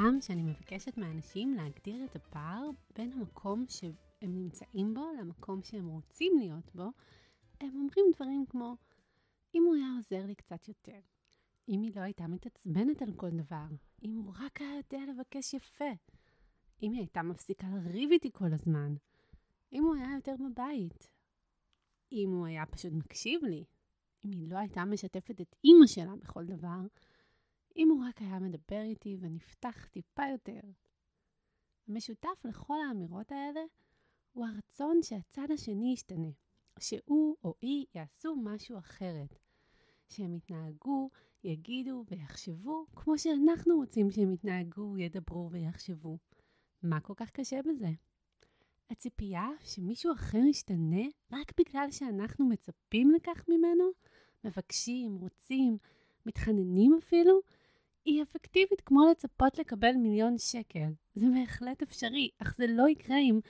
פעם שאני מבקשת מאנשים להגדיר את הפער בין המקום שהם נמצאים בו למקום שהם רוצים להיות בו, הם אומרים דברים כמו, אם הוא היה עוזר לי קצת יותר, אם היא לא הייתה מתעצבנת על כל דבר, אם הוא רק היה יודע לבקש יפה, אם היא הייתה מפסיקה לריב איתי כל הזמן, אם הוא היה יותר בבית, אם הוא היה פשוט מקשיב לי, אם היא לא הייתה משתפת את אימא שלה בכל דבר, אם הוא רק היה מדבר איתי ונפתח טיפה יותר. המשותף לכל האמירות האלה הוא הרצון שהצד השני ישתנה, שהוא או היא יעשו משהו אחרת, שהם יתנהגו, יגידו ויחשבו כמו שאנחנו רוצים שהם יתנהגו, ידברו ויחשבו. מה כל כך קשה בזה? הציפייה שמישהו אחר ישתנה רק בגלל שאנחנו מצפים לכך ממנו, מבקשים, רוצים, מתחננים אפילו, היא אפקטיבית כמו לצפות לקבל מיליון שקל. זה בהחלט אפשרי, אך זה לא יקרה אם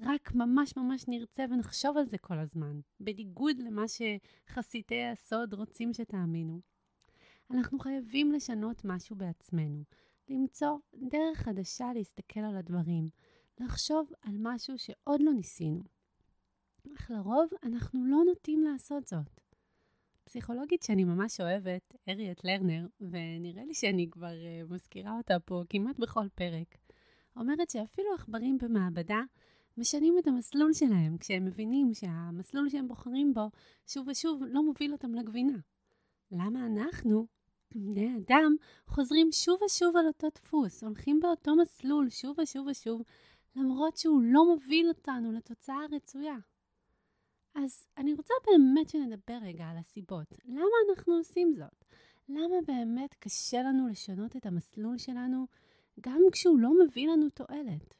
רק ממש ממש נרצה ונחשוב על זה כל הזמן, בניגוד למה שחסידי הסוד רוצים שתאמינו. אנחנו חייבים לשנות משהו בעצמנו, למצוא דרך חדשה להסתכל על הדברים, לחשוב על משהו שעוד לא ניסינו. אך לרוב אנחנו לא נוטים לעשות זאת. פסיכולוגית שאני ממש אוהבת, אריאט לרנר, ונראה לי שאני כבר uh, מזכירה אותה פה כמעט בכל פרק, אומרת שאפילו עכברים במעבדה משנים את המסלול שלהם כשהם מבינים שהמסלול שהם בוחרים בו שוב ושוב לא מוביל אותם לגבינה. למה אנחנו, בני אדם, חוזרים שוב ושוב על אותו דפוס, הולכים באותו מסלול שוב ושוב ושוב, למרות שהוא לא מוביל אותנו לתוצאה הרצויה? אז אני רוצה באמת שנדבר רגע על הסיבות. למה אנחנו עושים זאת? למה באמת קשה לנו לשנות את המסלול שלנו גם כשהוא לא מביא לנו תועלת?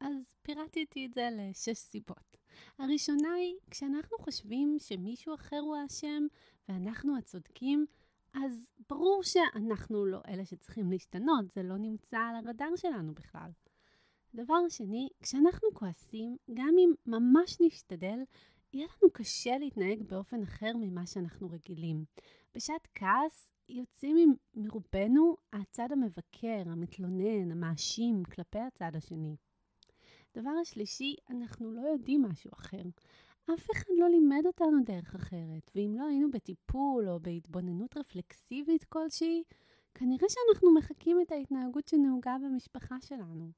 אז פירטתי את זה לשש סיבות. הראשונה היא, כשאנחנו חושבים שמישהו אחר הוא האשם ואנחנו הצודקים, אז ברור שאנחנו לא אלה שצריכים להשתנות, זה לא נמצא על הרדאר שלנו בכלל. דבר שני, כשאנחנו כועסים, גם אם ממש נשתדל, יהיה לנו קשה להתנהג באופן אחר ממה שאנחנו רגילים. בשעת כעס יוצאים מרובנו הצד המבקר, המתלונן, המאשים כלפי הצד השני. דבר השלישי, אנחנו לא יודעים משהו אחר. אף אחד לא לימד אותנו דרך אחרת, ואם לא היינו בטיפול או בהתבוננות רפלקסיבית כלשהי, כנראה שאנחנו מחקים את ההתנהגות שנהוגה במשפחה שלנו.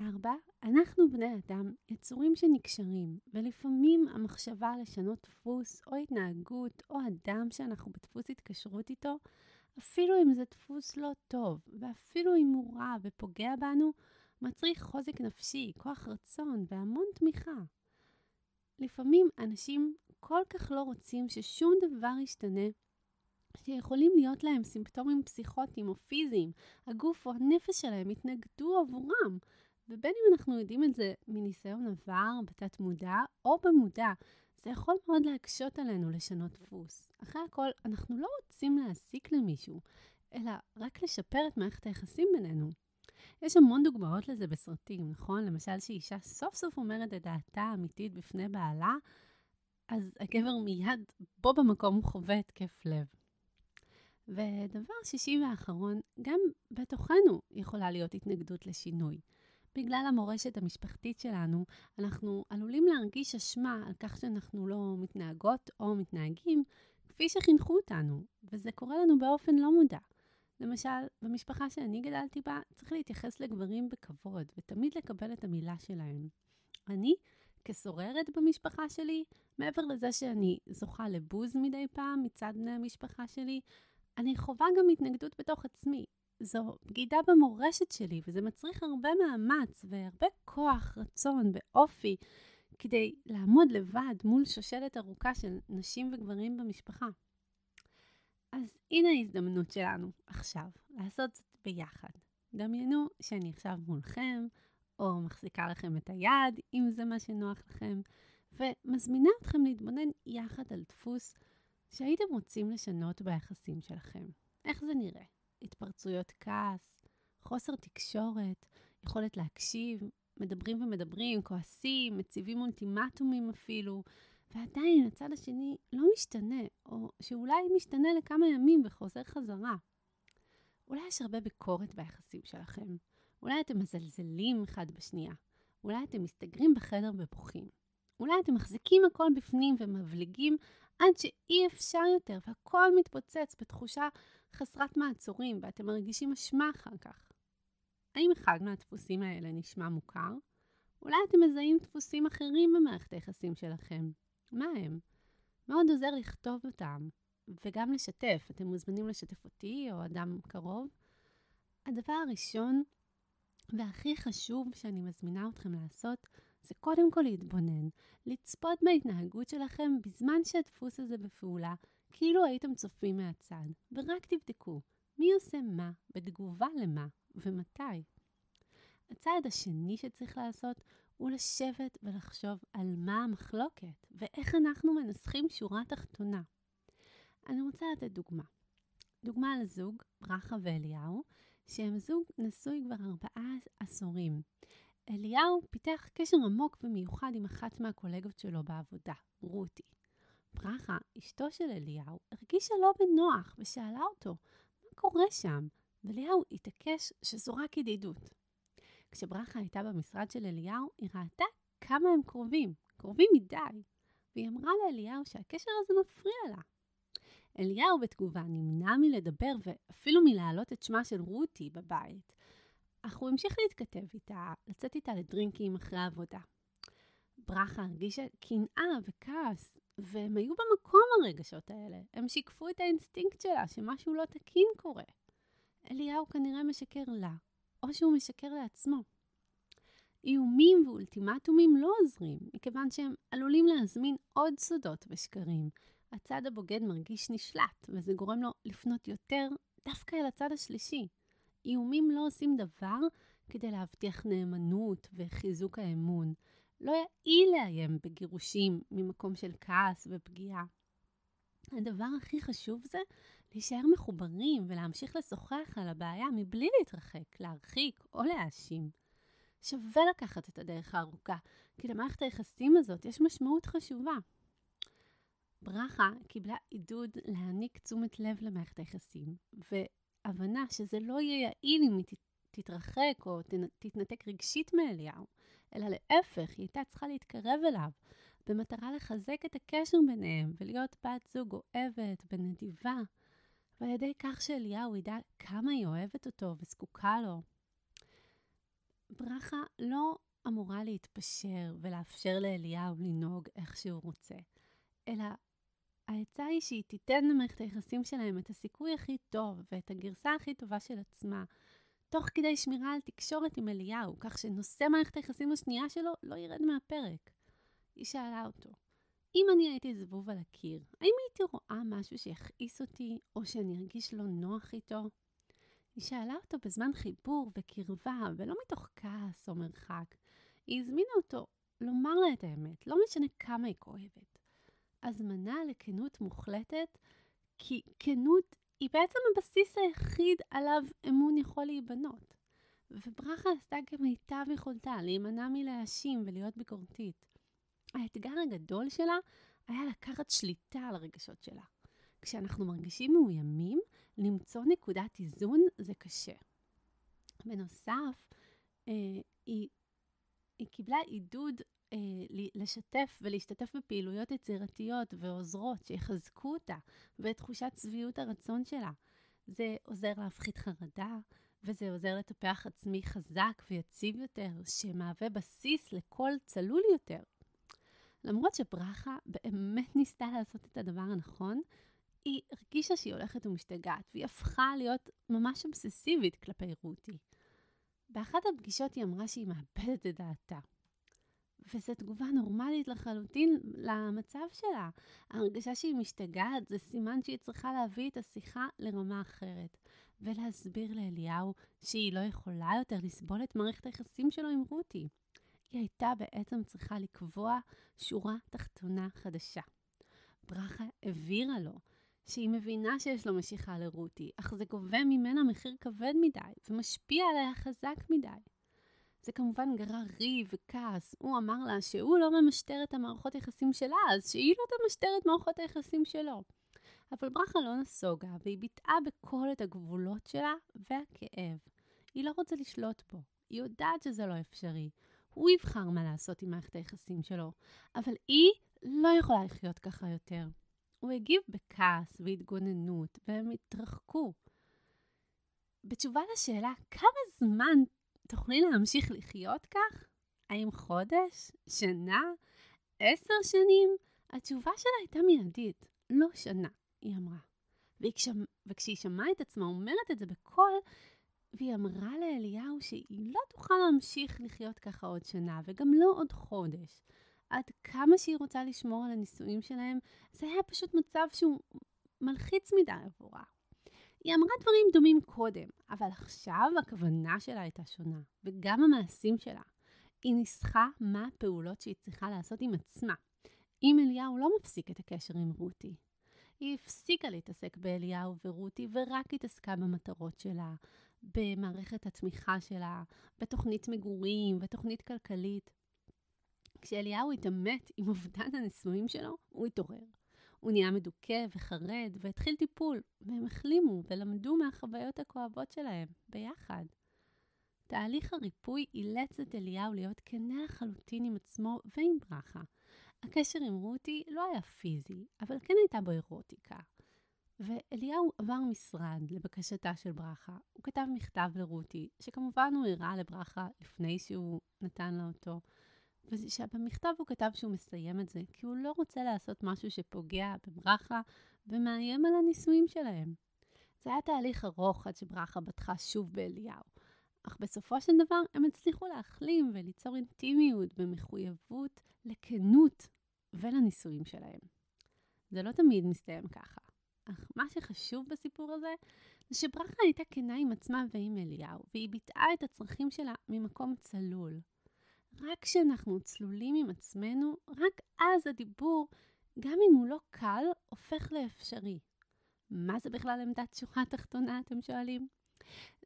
ארבע, אנחנו בני אדם יצורים שנקשרים, ולפעמים המחשבה לשנות דפוס או התנהגות או אדם שאנחנו בדפוס התקשרות איתו, אפילו אם זה דפוס לא טוב, ואפילו אם הוא רע ופוגע בנו, מצריך חוזק נפשי, כוח רצון והמון תמיכה. לפעמים אנשים כל כך לא רוצים ששום דבר ישתנה, שיכולים להיות להם סימפטומים פסיכוטיים או פיזיים, הגוף או הנפש שלהם יתנגדו עבורם, ובין אם אנחנו יודעים את זה מניסיון עבר, בתת מודע או במודע, זה יכול מאוד להקשות עלינו לשנות דפוס. אחרי הכל, אנחנו לא רוצים להעסיק למישהו, אלא רק לשפר את מערכת היחסים בינינו. יש המון דוגמאות לזה בסרטים, נכון? למשל שאישה סוף סוף אומרת את דעתה האמיתית בפני בעלה, אז הגבר מיד בו במקום חווה התקף לב. ודבר שישי ואחרון, גם בתוכנו יכולה להיות התנגדות לשינוי. בגלל המורשת המשפחתית שלנו, אנחנו עלולים להרגיש אשמה על כך שאנחנו לא מתנהגות או מתנהגים כפי שחינכו אותנו, וזה קורה לנו באופן לא מודע. למשל, במשפחה שאני גדלתי בה, צריך להתייחס לגברים בכבוד, ותמיד לקבל את המילה שלהם. אני, כסוררת במשפחה שלי, מעבר לזה שאני זוכה לבוז מדי פעם מצד בני המשפחה שלי, אני חווה גם התנגדות בתוך עצמי. זו בגידה במורשת שלי, וזה מצריך הרבה מאמץ והרבה כוח, רצון ואופי כדי לעמוד לבד מול שושלת ארוכה של נשים וגברים במשפחה. אז הנה ההזדמנות שלנו עכשיו, לעשות זאת ביחד. דמיינו שאני עכשיו מולכם, או מחזיקה לכם את היד, אם זה מה שנוח לכם, ומזמינה אתכם להתבונן יחד על דפוס שהייתם רוצים לשנות ביחסים שלכם. איך זה נראה? התפרצויות כעס, חוסר תקשורת, יכולת להקשיב, מדברים ומדברים, כועסים, מציבים אולטימטומים אפילו, ועדיין הצד השני לא משתנה, או שאולי משתנה לכמה ימים וחוזר חזרה. אולי יש הרבה ביקורת ביחסים שלכם. אולי אתם מזלזלים אחד בשנייה. אולי אתם מסתגרים בחדר ובוכים. אולי אתם מחזיקים הכל בפנים ומבליגים עד שאי אפשר יותר והכל מתפוצץ בתחושה חסרת מעצורים ואתם מרגישים אשמה אחר כך. האם אחד מהדפוסים האלה נשמע מוכר? אולי אתם מזהים דפוסים אחרים במערכת היחסים שלכם. מה הם? מאוד עוזר לכתוב אותם וגם לשתף. אתם מוזמנים לשתף אותי או אדם קרוב. הדבר הראשון והכי חשוב שאני מזמינה אתכם לעשות זה קודם כל להתבונן, לצפות בהתנהגות שלכם בזמן שהדפוס הזה בפעולה, כאילו הייתם צופים מהצד, ורק תבדקו מי עושה מה, בתגובה למה ומתי. הצעד השני שצריך לעשות הוא לשבת ולחשוב על מה המחלוקת ואיך אנחנו מנסחים שורה תחתונה. אני רוצה לתת דוגמה. דוגמה על זוג, ברכה ואליהו, שהם זוג נשוי כבר ארבעה עשורים. אליהו פיתח קשר עמוק ומיוחד עם אחת מהקולגות שלו בעבודה, רותי. ברכה, אשתו של אליהו, הרגישה לא בנוח ושאלה אותו, מה קורה שם? ואליהו התעקש שזו רק ידידות. כשברכה הייתה במשרד של אליהו, היא ראתה כמה הם קרובים, קרובים מדי, והיא אמרה לאליהו שהקשר הזה מפריע לה. אליהו בתגובה נמנע מלדבר ואפילו מלהעלות את שמה של רותי בבית, אך הוא המשיך להתכתב איתה, לצאת איתה לדרינקים אחרי העבודה. ברכה הרגישה קנאה וכעס, והם היו במקום הרגשות האלה. הם שיקפו את האינסטינקט שלה שמשהו לא תקין קורה. אליהו כנראה משקר לה, או שהוא משקר לעצמו. איומים ואולטימטומים לא עוזרים, מכיוון שהם עלולים להזמין עוד סודות ושקרים. הצד הבוגד מרגיש נשלט, וזה גורם לו לפנות יותר דווקא אל הצד השלישי. איומים לא עושים דבר כדי להבטיח נאמנות וחיזוק האמון. לא יעיל לאיים בגירושים ממקום של כעס ופגיעה. הדבר הכי חשוב זה להישאר מחוברים ולהמשיך לשוחח על הבעיה מבלי להתרחק, להרחיק או להאשים. שווה לקחת את הדרך הארוכה, כי למערכת היחסים הזאת יש משמעות חשובה. ברכה קיבלה עידוד להעניק תשומת לב למערכת היחסים, והבנה שזה לא יהיה יעיל אם היא תתרחק או תתנתק רגשית מאליהו, אלא להפך, היא הייתה צריכה להתקרב אליו, במטרה לחזק את הקשר ביניהם ולהיות בת זוג אוהבת ונדיבה, ועל ידי כך שאליהו ידע כמה היא אוהבת אותו וזקוקה לו. ברכה לא אמורה להתפשר ולאפשר לאליהו לנהוג איך שהוא רוצה, אלא העצה היא שהיא תיתן למערכת היחסים שלהם את הסיכוי הכי טוב ואת הגרסה הכי טובה של עצמה, תוך כדי שמירה על תקשורת עם אליהו, כך שנושא מערכת היחסים השנייה שלו לא ירד מהפרק. היא שאלה אותו, אם אני הייתי זבוב על הקיר, האם הייתי רואה משהו שיכעיס אותי, או שאני ארגיש לא נוח איתו? היא שאלה אותו בזמן חיבור וקרבה, ולא מתוך כעס או מרחק. היא הזמינה אותו לומר לה את האמת, לא משנה כמה היא כואבת. הזמנה לכנות מוחלטת, כי כנות היא בעצם הבסיס היחיד עליו אמון יכול להיבנות. וברכה עשתה כמיטב יכולתה להימנע מלהאשים ולהיות ביקורתית. האתגר הגדול שלה היה לקחת שליטה על הרגשות שלה. כשאנחנו מרגישים מאוימים, למצוא נקודת איזון זה קשה. בנוסף, אה, היא, היא קיבלה עידוד אה, לשתף ולהשתתף בפעילויות יצירתיות ועוזרות שיחזקו אותה ואת תחושת שביעות הרצון שלה. זה עוזר להפחית חרדה, וזה עוזר לטפח עצמי חזק ויציב יותר, שמהווה בסיס לקול צלול יותר. למרות שברכה באמת ניסתה לעשות את הדבר הנכון, היא הרגישה שהיא הולכת ומשתגעת, והיא הפכה להיות ממש אובססיבית כלפי רותי. באחת הפגישות היא אמרה שהיא מאבדת את דעתה. וזו תגובה נורמלית לחלוטין למצב שלה. ההרגשה שהיא משתגעת זה סימן שהיא צריכה להביא את השיחה לרמה אחרת, ולהסביר לאליהו שהיא לא יכולה יותר לסבול את מערכת היחסים שלו עם רותי. היא הייתה בעצם צריכה לקבוע שורה תחתונה חדשה. ברכה הבהירה לו שהיא מבינה שיש לו משיכה לרותי, אך זה גובה ממנה מחיר כבד מדי ומשפיע עליה חזק מדי. זה כמובן גרר ריב וכעס. הוא אמר לה שהוא לא ממשטר את המערכות היחסים שלה, אז שהיא לא תמשטר את מערכות היחסים שלו. אבל ברכה לא נסוגה, והיא ביטאה בקול את הגבולות שלה והכאב. היא לא רוצה לשלוט בו, היא יודעת שזה לא אפשרי. הוא יבחר מה לעשות עם מערכת היחסים שלו, אבל היא לא יכולה לחיות ככה יותר. הוא הגיב בכעס והתגוננות, והם התרחקו. בתשובה לשאלה, כמה זמן תוכלי להמשיך לחיות כך? האם חודש? שנה? עשר שנים? התשובה שלה הייתה מיידית, לא שנה, היא אמרה. וכשהיא שמעה את עצמה אומרת את זה בקול, והיא אמרה לאליהו שהיא לא תוכל להמשיך לחיות ככה עוד שנה, וגם לא עוד חודש. עד כמה שהיא רוצה לשמור על הנישואים שלהם, זה היה פשוט מצב שהוא מלחיץ מדי עבורה. היא אמרה דברים דומים קודם, אבל עכשיו הכוונה שלה הייתה שונה, וגם המעשים שלה. היא ניסחה מה הפעולות שהיא צריכה לעשות עם עצמה. אם אליהו לא מפסיק את הקשר עם רותי. היא הפסיקה להתעסק באליהו ורותי ורק התעסקה במטרות שלה, במערכת התמיכה שלה, בתוכנית מגורים, בתוכנית כלכלית. כשאליהו התעמת עם אובדן הנישואים שלו, הוא התעורר. הוא נהיה מדוכא וחרד והתחיל טיפול, והם החלימו ולמדו מהחוויות הכואבות שלהם, ביחד. תהליך הריפוי אילץ את אליהו להיות כנה לחלוטין עם עצמו ועם ברכה. הקשר עם רותי לא היה פיזי, אבל כן הייתה בו אירוטיקה. ואליהו עבר משרד לבקשתה של ברכה. הוא כתב מכתב לרותי, שכמובן הוא הראה לברכה לפני שהוא נתן לה אותו. ובמכתב הוא כתב שהוא מסיים את זה, כי הוא לא רוצה לעשות משהו שפוגע בברכה ומאיים על הנישואים שלהם. זה היה תהליך ארוך עד שברכה בטחה שוב באליהו. אך בסופו של דבר הם הצליחו להחלים וליצור אינטימיות במחויבות לכנות ולנישואים שלהם. זה לא תמיד מסתיים ככה. אך מה שחשוב בסיפור הזה, זה שברכה הייתה כנה עם עצמה ועם אליהו, והיא ביטאה את הצרכים שלה ממקום צלול. רק כשאנחנו צלולים עם עצמנו, רק אז הדיבור, גם אם הוא לא קל, הופך לאפשרי. מה זה בכלל עמדת שורה תחתונה, אתם שואלים?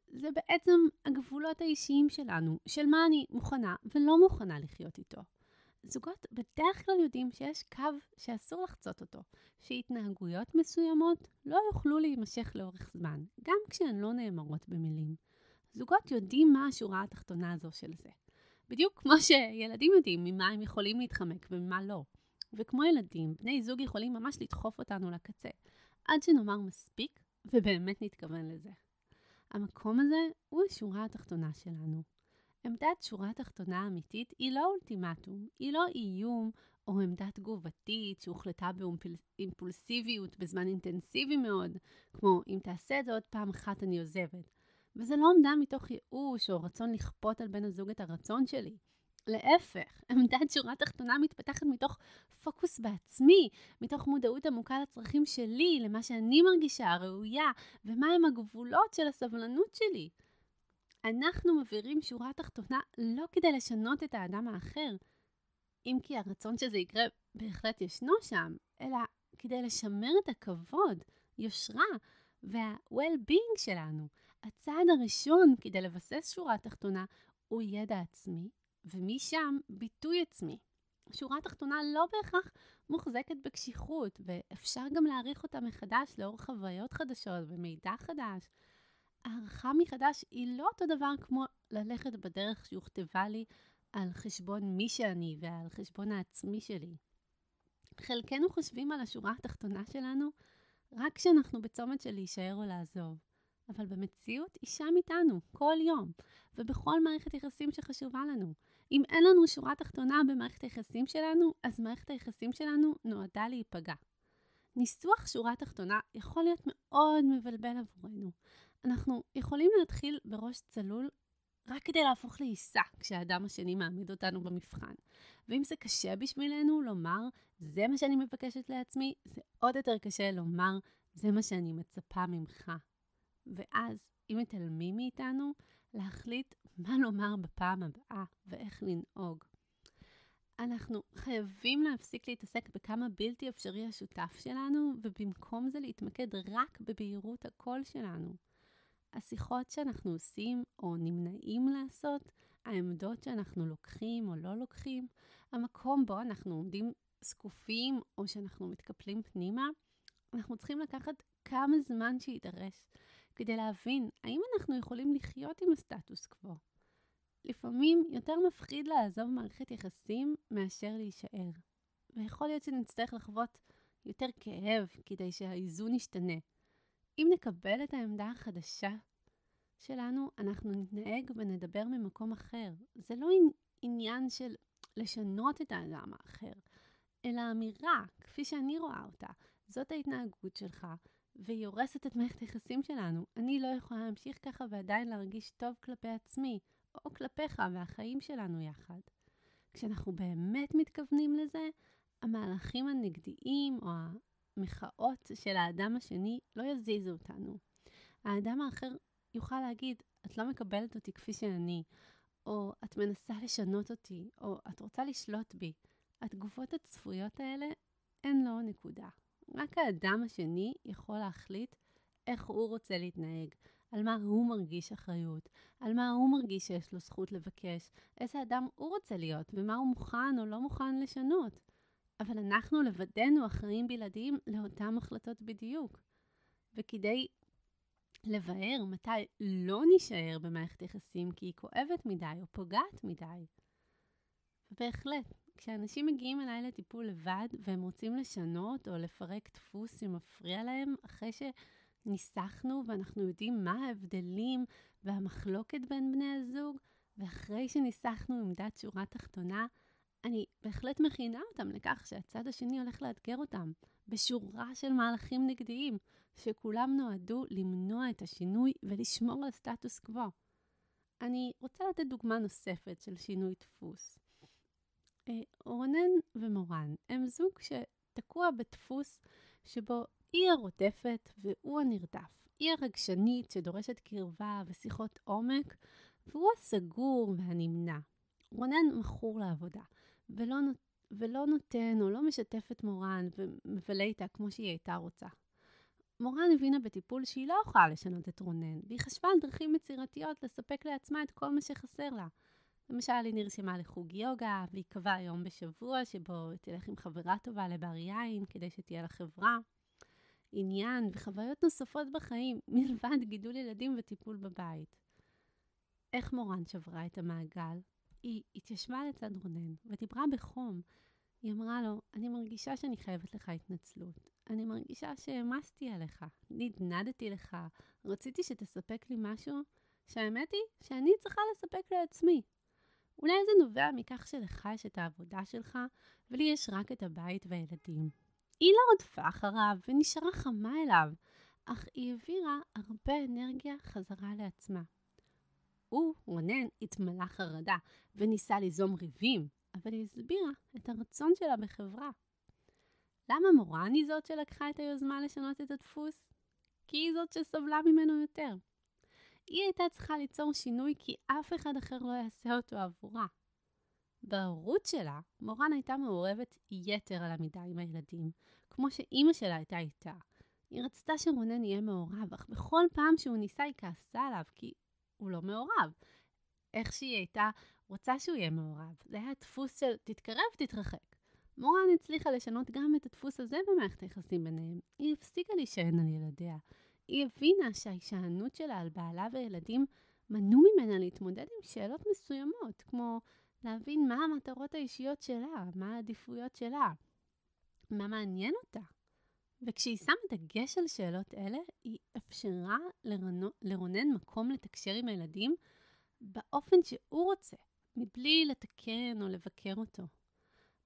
זה בעצם הגבולות האישיים שלנו, של מה אני מוכנה ולא מוכנה לחיות איתו. זוגות בדרך כלל יודעים שיש קו שאסור לחצות אותו, שהתנהגויות מסוימות לא יוכלו להימשך לאורך זמן, גם כשהן לא נאמרות במילים. זוגות יודעים מה השורה התחתונה הזו של זה. בדיוק כמו שילדים יודעים ממה הם יכולים להתחמק וממה לא. וכמו ילדים, בני זוג יכולים ממש לדחוף אותנו לקצה, עד שנאמר מספיק ובאמת נתכוון לזה. המקום הזה הוא השורה התחתונה שלנו. עמדת שורה תחתונה אמיתית היא לא אולטימטום, היא לא איום או עמדה תגובתית שהוחלטה באימפולסיביות בזמן אינטנסיבי מאוד, כמו אם תעשה את זה עוד פעם אחת אני עוזבת. וזה לא עמדה מתוך ייאוש או רצון לכפות על בן הזוג את הרצון שלי. להפך, עמדת שורה תחתונה מתפתחת מתוך פוקוס בעצמי, מתוך מודעות עמוקה לצרכים שלי, למה שאני מרגישה ראויה, ומהם הגבולות של הסבלנות שלי. אנחנו מבהירים שורה תחתונה לא כדי לשנות את האדם האחר, אם כי הרצון שזה יקרה בהחלט ישנו שם, אלא כדי לשמר את הכבוד, יושרה וה-well-being שלנו. הצעד הראשון כדי לבסס שורה תחתונה הוא ידע עצמי, ומשם ביטוי עצמי. שורה תחתונה לא בהכרח מוחזקת בקשיחות, ואפשר גם להעריך אותה מחדש לאור חוויות חדשות ומידע חדש. הערכה מחדש היא לא אותו דבר כמו ללכת בדרך שהוכתבה לי על חשבון מי שאני ועל חשבון העצמי שלי. חלקנו חושבים על השורה התחתונה שלנו רק כשאנחנו בצומת של להישאר או לעזוב. אבל במציאות היא שם איתנו, כל יום, ובכל מערכת יחסים שחשובה לנו. אם אין לנו שורה תחתונה במערכת היחסים שלנו, אז מערכת היחסים שלנו נועדה להיפגע. ניסוח שורה תחתונה יכול להיות מאוד מבלבל עבורנו. אנחנו יכולים להתחיל בראש צלול רק כדי להפוך לעיסה כשהאדם השני מעמיד אותנו במבחן. ואם זה קשה בשבילנו לומר, זה מה שאני מבקשת לעצמי, זה עוד יותר קשה לומר, זה מה שאני מצפה ממך. ואז, אם מתעלמים מאיתנו, להחליט מה לומר בפעם הבאה ואיך לנהוג. אנחנו חייבים להפסיק להתעסק בכמה בלתי אפשרי השותף שלנו, ובמקום זה להתמקד רק בבהירות הקול שלנו. השיחות שאנחנו עושים או נמנעים לעשות, העמדות שאנחנו לוקחים או לא לוקחים, המקום בו אנחנו עומדים זקופים או שאנחנו מתקפלים פנימה, אנחנו צריכים לקחת כמה זמן שיידרש כדי להבין האם אנחנו יכולים לחיות עם הסטטוס קוו. לפעמים יותר מפחיד לעזוב מערכת יחסים מאשר להישאר. ויכול להיות שנצטרך לחוות יותר כאב כדי שהאיזון ישתנה. אם נקבל את העמדה החדשה שלנו, אנחנו נתנהג ונדבר ממקום אחר. זה לא עניין של לשנות את האדם האחר, אלא אמירה, כפי שאני רואה אותה. זאת ההתנהגות שלך, והיא הורסת את מערכת היחסים שלנו. אני לא יכולה להמשיך ככה ועדיין להרגיש טוב כלפי עצמי, או כלפיך והחיים שלנו יחד. כשאנחנו באמת מתכוונים לזה, המהלכים הנגדיים או המחאות של האדם השני לא יזיזו אותנו. האדם האחר יוכל להגיד, את לא מקבלת אותי כפי שאני, או את מנסה לשנות אותי, או את רוצה לשלוט בי. התגובות הצפויות האלה הן לא נקודה. רק האדם השני יכול להחליט איך הוא רוצה להתנהג, על מה הוא מרגיש אחריות, על מה הוא מרגיש שיש לו זכות לבקש, איזה אדם הוא רוצה להיות ומה הוא מוכן או לא מוכן לשנות. אבל אנחנו לבדנו אחראים בלעדיים לאותן החלטות בדיוק. וכדי לבאר מתי לא נישאר במערכת יחסים כי היא כואבת מדי או פוגעת מדי. ובהחלט, כשאנשים מגיעים אליי לטיפול לבד והם רוצים לשנות או לפרק דפוס שמפריע להם, אחרי שניסחנו ואנחנו יודעים מה ההבדלים והמחלוקת בין בני הזוג, ואחרי שניסחנו עמדת שורה תחתונה, אני בהחלט מכינה אותם לכך שהצד השני הולך לאתגר אותם בשורה של מהלכים נגדיים, שכולם נועדו למנוע את השינוי ולשמור על סטטוס קוו. אני רוצה לתת דוגמה נוספת של שינוי דפוס. אה, רונן ומורן הם זוג שתקוע בדפוס שבו היא הרודפת והוא הנרדף. היא הרגשנית שדורשת קרבה ושיחות עומק, והוא הסגור והנמנע. רונן מכור לעבודה, ולא, ולא נותן או לא משתף את מורן ומבלה איתה כמו שהיא הייתה רוצה. מורן הבינה בטיפול שהיא לא יכולה לשנות את רונן, והיא חשבה על דרכים יצירתיות לספק לעצמה את כל מה שחסר לה. למשל, היא נרשמה לחוג יוגה, והיא קבעה יום בשבוע שבו תלך עם חברה טובה לבר יין כדי שתהיה לה חברה. עניין וחוויות נוספות בחיים, מלבד גידול ילדים וטיפול בבית. איך מורן שברה את המעגל? היא התיישבה לצד רונן ודיברה בחום. היא אמרה לו, אני מרגישה שאני חייבת לך התנצלות. אני מרגישה שהעמסתי עליך, נדנדתי לך, רציתי שתספק לי משהו שהאמת היא שאני צריכה לספק לעצמי. אולי זה נובע מכך שלך יש את העבודה שלך, ולי יש רק את הבית והילדים. היא לא רדפה אחריו ונשארה חמה אליו, אך היא העבירה הרבה אנרגיה חזרה לעצמה. הוא, רונן, התמלא חרדה וניסה ליזום ריבים, אבל היא הסבירה את הרצון שלה בחברה. למה מורן היא זאת שלקחה את היוזמה לשנות את הדפוס? כי היא זאת שסבלה ממנו יותר. היא הייתה צריכה ליצור שינוי כי אף אחד אחר לא יעשה אותו עבורה. בהורות שלה, מורן הייתה מעורבת יתר על המידה עם הילדים, כמו שאימא שלה הייתה איתה. היא רצתה שרונן יהיה מעורב, אך בכל פעם שהוא ניסה היא כעסה עליו, כי הוא לא מעורב. איך שהיא הייתה רוצה שהוא יהיה מעורב. זה היה דפוס של תתקרב, תתרחק. מורן הצליחה לשנות גם את הדפוס הזה במערכת היחסים ביניהם. היא הפסיקה להישען על ילדיה. היא הבינה שההישענות שלה על בעלה וילדים מנעו ממנה להתמודד עם שאלות מסוימות, כמו להבין מה המטרות האישיות שלה, מה העדיפויות שלה, מה מעניין אותה. וכשהיא שמה דגש על שאלות אלה, היא אפשרה לרנו, לרונן מקום לתקשר עם הילדים באופן שהוא רוצה, מבלי לתקן או לבקר אותו.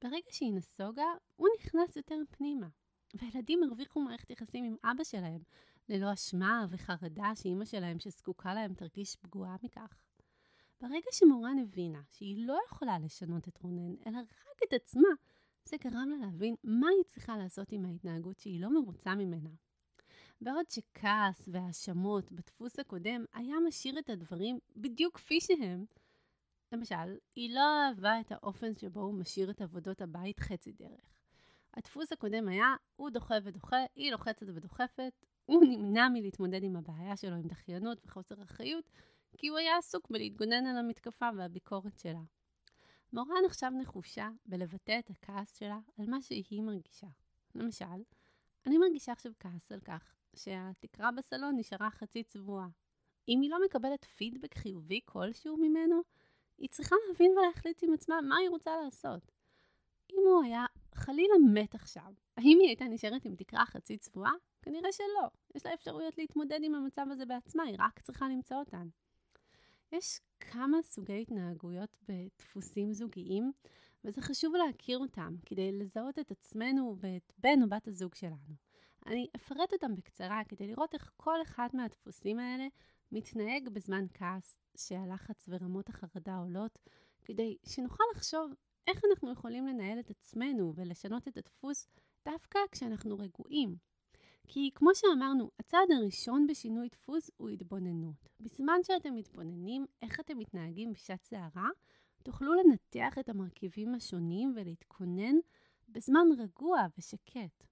ברגע שהיא נסוגה, הוא נכנס יותר פנימה. והילדים הרוויחו מערכת יחסים עם אבא שלהם, ללא אשמה וחרדה שאימא שלהם שזקוקה להם תרגיש פגועה מכך. ברגע שמורן הבינה שהיא לא יכולה לשנות את רונן, אלא רק את עצמה, זה גרם לה להבין מה היא צריכה לעשות עם ההתנהגות שהיא לא מרוצה ממנה. בעוד שכעס והאשמות בדפוס הקודם היה משאיר את הדברים בדיוק כפי שהם, למשל, היא לא אהבה את האופן שבו הוא משאיר את עבודות הבית חצי דרך. הדפוס הקודם היה, הוא דוחה ודוחה, היא לוחצת ודוחפת, הוא נמנע מלהתמודד עם הבעיה שלו עם דחיינות וחוסר אחריות, כי הוא היה עסוק בלהתגונן על המתקפה והביקורת שלה. מורן עכשיו נחושה בלבטא את הכעס שלה על מה שהיא מרגישה. למשל, אני מרגישה עכשיו כעס על כך שהתקרה בסלון נשארה חצי צבועה. אם היא לא מקבלת פידבק חיובי כלשהו ממנו, היא צריכה להבין ולהחליט עם עצמה מה היא רוצה לעשות. אם הוא היה חלילה מת עכשיו, האם היא הייתה נשארת עם תקרה חצי צבועה? כנראה שלא. יש לה אפשרויות להתמודד עם המצב הזה בעצמה, היא רק צריכה למצוא אותן. יש כמה סוגי התנהגויות בדפוסים זוגיים, וזה חשוב להכיר אותם כדי לזהות את עצמנו ואת בן או בת הזוג שלנו. אני אפרט אותם בקצרה כדי לראות איך כל אחד מהדפוסים האלה מתנהג בזמן כעס, שהלחץ ורמות החרדה עולות, כדי שנוכל לחשוב איך אנחנו יכולים לנהל את עצמנו ולשנות את הדפוס דווקא כשאנחנו רגועים. כי כמו שאמרנו, הצעד הראשון בשינוי דפוס הוא התבוננות. בזמן שאתם מתבוננים איך אתם מתנהגים בשעת סערה, תוכלו לנתח את המרכיבים השונים ולהתכונן בזמן רגוע ושקט.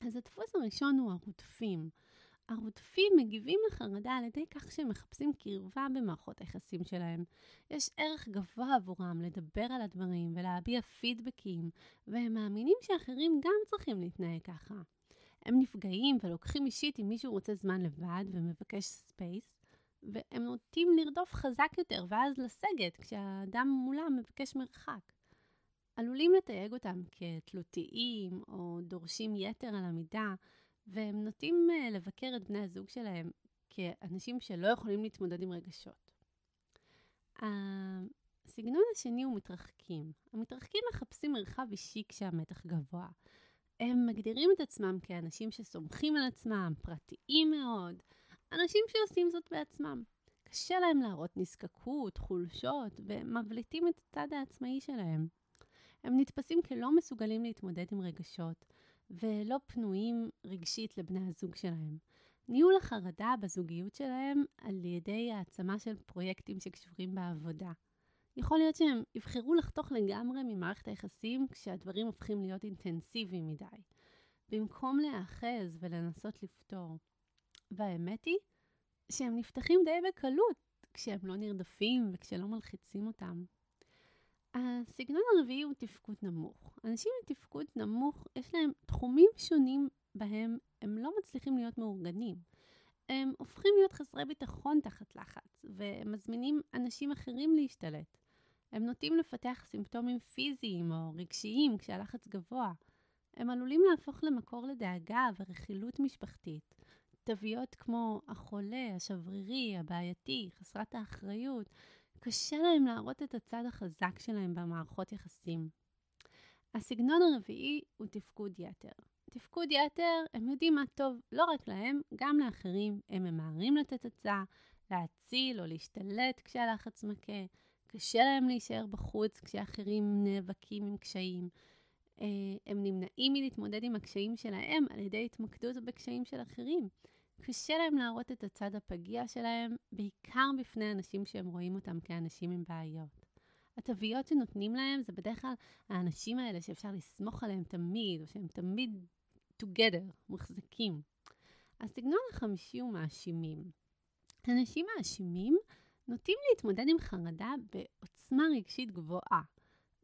אז הדפוס הראשון הוא הרודפים. הרודפים מגיבים לחרדה על ידי כך שהם מחפשים קרבה במערכות היחסים שלהם. יש ערך גבוה עבורם לדבר על הדברים ולהביע פידבקים, והם מאמינים שאחרים גם צריכים להתנהג ככה. הם נפגעים ולוקחים אישית אם מישהו רוצה זמן לבד ומבקש space, והם נוטים לרדוף חזק יותר ואז לסגת כשהאדם מולם מבקש מרחק. עלולים לתייג אותם כתלותיים או דורשים יתר על המידה, והם נוטים uh, לבקר את בני הזוג שלהם כאנשים שלא יכולים להתמודד עם רגשות. הסגנון השני הוא מתרחקים. המתרחקים מחפשים מרחב אישי כשהמתח גבוה. הם מגדירים את עצמם כאנשים שסומכים על עצמם, פרטיים מאוד, אנשים שעושים זאת בעצמם. קשה להם להראות נזקקות, חולשות, ומבליטים את הצד העצמאי שלהם. הם נתפסים כלא מסוגלים להתמודד עם רגשות, ולא פנויים רגשית לבני הזוג שלהם. ניהול החרדה בזוגיות שלהם על ידי העצמה של פרויקטים שקשורים בעבודה. יכול להיות שהם יבחרו לחתוך לגמרי ממערכת היחסים כשהדברים הופכים להיות אינטנסיביים מדי, במקום להיאחז ולנסות לפתור. והאמת היא שהם נפתחים די בקלות כשהם לא נרדפים וכשלא מלחיצים אותם. הסגנון הרביעי הוא תפקוד נמוך. אנשים עם תפקוד נמוך, יש להם תחומים שונים בהם הם לא מצליחים להיות מאורגנים. הם הופכים להיות חסרי ביטחון תחת לחץ, והם מזמינים אנשים אחרים להשתלט. הם נוטים לפתח סימפטומים פיזיים או רגשיים כשהלחץ גבוה. הם עלולים להפוך למקור לדאגה ורכילות משפחתית. תוויות כמו החולה, השברירי, הבעייתי, חסרת האחריות, קשה להם להראות את הצד החזק שלהם במערכות יחסים. הסגנון הרביעי הוא תפקוד יתר. תפקוד יתר, הם יודעים מה טוב לא רק להם, גם לאחרים. הם ממהרים לתת הצעה, להציל או להשתלט כשהלחץ מכה. קשה להם להישאר בחוץ כשאחרים נאבקים עם קשיים. אה, הם נמנעים מלהתמודד עם הקשיים שלהם על ידי התמקדות בקשיים של אחרים. קשה להם להראות את הצד הפגיע שלהם, בעיקר בפני אנשים שהם רואים אותם כאנשים עם בעיות. התוויות שנותנים להם זה בדרך כלל האנשים האלה שאפשר לסמוך עליהם תמיד, או שהם תמיד together, מוחזקים. הסגנון החמישי הוא מאשימים. אנשים מאשימים נוטים להתמודד עם חרדה בעוצמה רגשית גבוהה,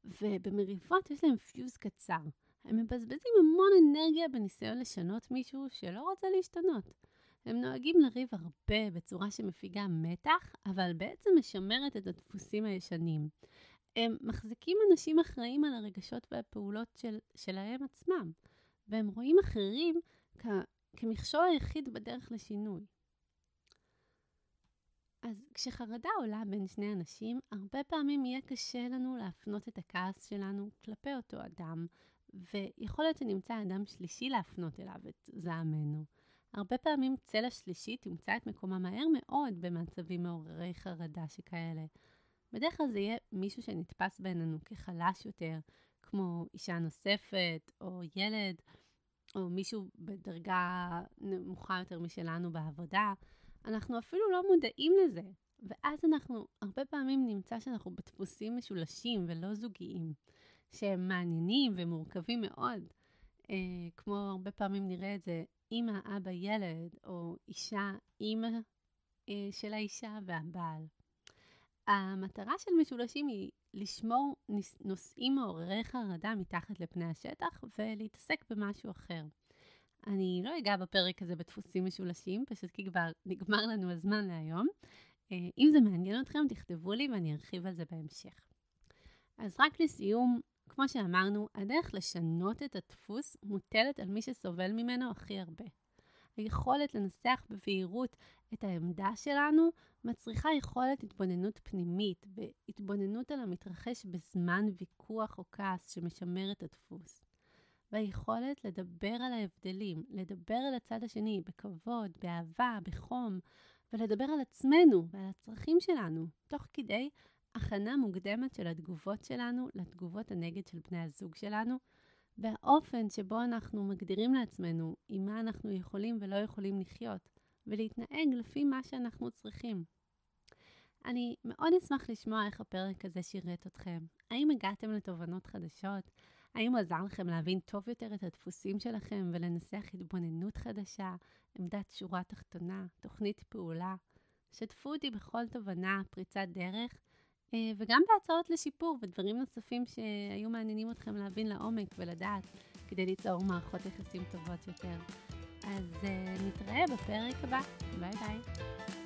ובמריבות יש להם פיוז קצר. הם מבזבזים המון אנרגיה בניסיון לשנות מישהו שלא רוצה להשתנות. הם נוהגים לריב הרבה בצורה שמפיגה מתח, אבל בעצם משמרת את הדפוסים הישנים. הם מחזיקים אנשים אחראים על הרגשות והפעולות של, שלהם עצמם, והם רואים אחרים כ, כמכשול היחיד בדרך לשינוי. אז כשחרדה עולה בין שני אנשים, הרבה פעמים יהיה קשה לנו להפנות את הכעס שלנו כלפי אותו אדם, ויכול להיות שנמצא אדם שלישי להפנות אליו את זעמנו. הרבה פעמים צלע שלישית תמצא את מקומה מהר מאוד במצבים מעוררי חרדה שכאלה. בדרך כלל זה יהיה מישהו שנתפס בינינו כחלש יותר, כמו אישה נוספת, או ילד, או מישהו בדרגה נמוכה יותר משלנו בעבודה. אנחנו אפילו לא מודעים לזה, ואז אנחנו הרבה פעמים נמצא שאנחנו בדפוסים משולשים ולא זוגיים, שהם מעניינים ומורכבים מאוד. אה, כמו הרבה פעמים נראה את זה אימא, אבא, ילד, או אישה, אימא אה, של האישה והבעל. המטרה של משולשים היא לשמור נושאים מעוררי חרדה מתחת לפני השטח ולהתעסק במשהו אחר. אני לא אגע בפרק הזה בדפוסים משולשים, פשוט כי כבר נגמר לנו הזמן להיום. אה, אם זה מעניין אתכם, תכתבו לי ואני ארחיב על זה בהמשך. אז רק לסיום, כמו שאמרנו, הדרך לשנות את הדפוס מוטלת על מי שסובל ממנו הכי הרבה. היכולת לנסח בבהירות את העמדה שלנו מצריכה יכולת התבוננות פנימית והתבוננות על המתרחש בזמן ויכוח או כעס שמשמר את הדפוס. והיכולת לדבר על ההבדלים, לדבר על הצד השני בכבוד, באהבה, בחום, ולדבר על עצמנו ועל הצרכים שלנו, תוך כדי הכנה מוקדמת של התגובות שלנו לתגובות הנגד של בני הזוג שלנו, והאופן שבו אנחנו מגדירים לעצמנו עם מה אנחנו יכולים ולא יכולים לחיות, ולהתנהג לפי מה שאנחנו צריכים. אני מאוד אשמח לשמוע איך הפרק הזה שירת אתכם. האם הגעתם לתובנות חדשות? האם הוא עזר לכם להבין טוב יותר את הדפוסים שלכם ולנסח התבוננות חדשה, עמדת שורה תחתונה, תוכנית פעולה? שתפו אותי בכל תובנה, פריצת דרך, אה, וגם בהצעות לשיפור ודברים נוספים שהיו מעניינים אתכם להבין לעומק ולדעת כדי ליצור מערכות יחסים טובות יותר. אז uh, נתראה בפרק הבא. ביי ביי.